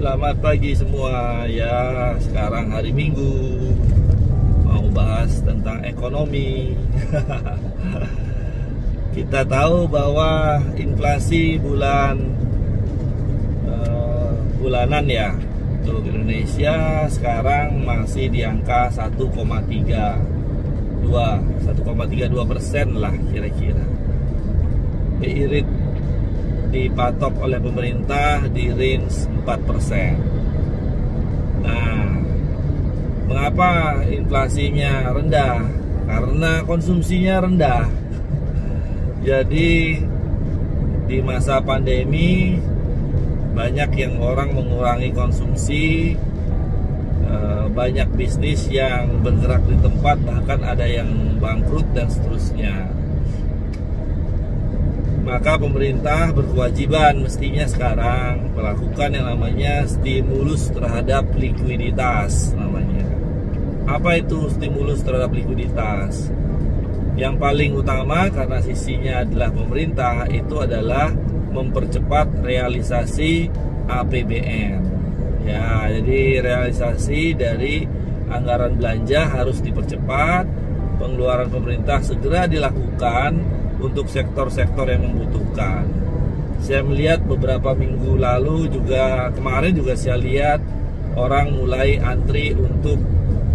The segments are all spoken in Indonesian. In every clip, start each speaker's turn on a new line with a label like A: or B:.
A: selamat pagi semua. Ya sekarang hari Minggu. Mau bahas tentang ekonomi. Kita tahu bahwa inflasi bulan uh, bulanan ya untuk Indonesia sekarang masih di angka 1,32 1,32 persen lah kira-kira. BI dipatok oleh pemerintah di range 4%. Nah, mengapa inflasinya rendah? Karena konsumsinya rendah. Jadi di masa pandemi banyak yang orang mengurangi konsumsi, eh, banyak bisnis yang bergerak di tempat, bahkan ada yang bangkrut dan seterusnya maka pemerintah berkewajiban mestinya sekarang melakukan yang namanya stimulus terhadap likuiditas namanya. Apa itu stimulus terhadap likuiditas? Yang paling utama karena sisinya adalah pemerintah itu adalah mempercepat realisasi APBN. Ya, jadi realisasi dari anggaran belanja harus dipercepat, pengeluaran pemerintah segera dilakukan untuk sektor-sektor yang membutuhkan. Saya melihat beberapa minggu lalu juga kemarin juga saya lihat orang mulai antri untuk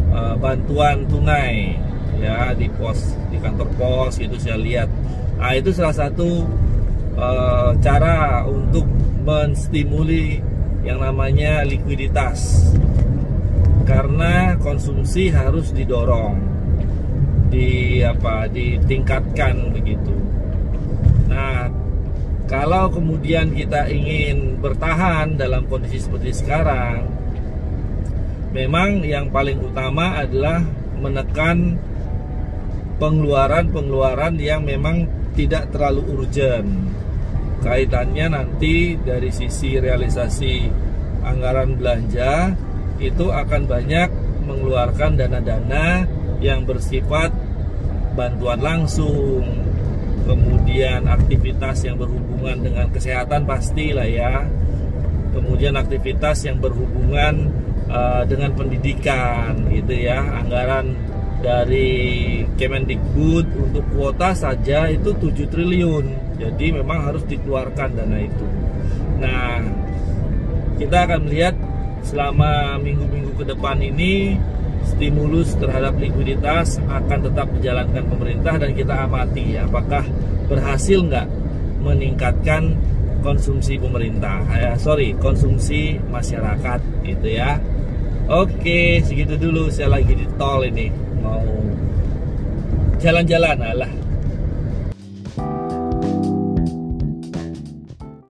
A: uh, bantuan tunai ya di pos di kantor pos gitu saya lihat. Nah itu salah satu uh, cara untuk menstimuli yang namanya likuiditas karena konsumsi harus didorong di apa ditingkatkan begitu. Nah, kalau kemudian kita ingin bertahan dalam kondisi seperti sekarang, memang yang paling utama adalah menekan pengeluaran-pengeluaran yang memang tidak terlalu urgent. Kaitannya nanti dari sisi realisasi anggaran belanja itu akan banyak mengeluarkan dana-dana yang bersifat bantuan langsung, kemudian aktivitas yang berhubungan dengan kesehatan pastilah ya, kemudian aktivitas yang berhubungan uh, dengan pendidikan gitu ya, anggaran dari Kemendikbud untuk kuota saja itu 7 triliun. Jadi memang harus dikeluarkan dana itu. Nah, kita akan melihat selama minggu-minggu ke depan ini stimulus terhadap likuiditas akan tetap dijalankan pemerintah dan kita amati apakah berhasil nggak meningkatkan konsumsi pemerintah? Ya sorry konsumsi masyarakat gitu ya. Oke segitu dulu. Saya lagi di tol ini mau jalan-jalan. Alah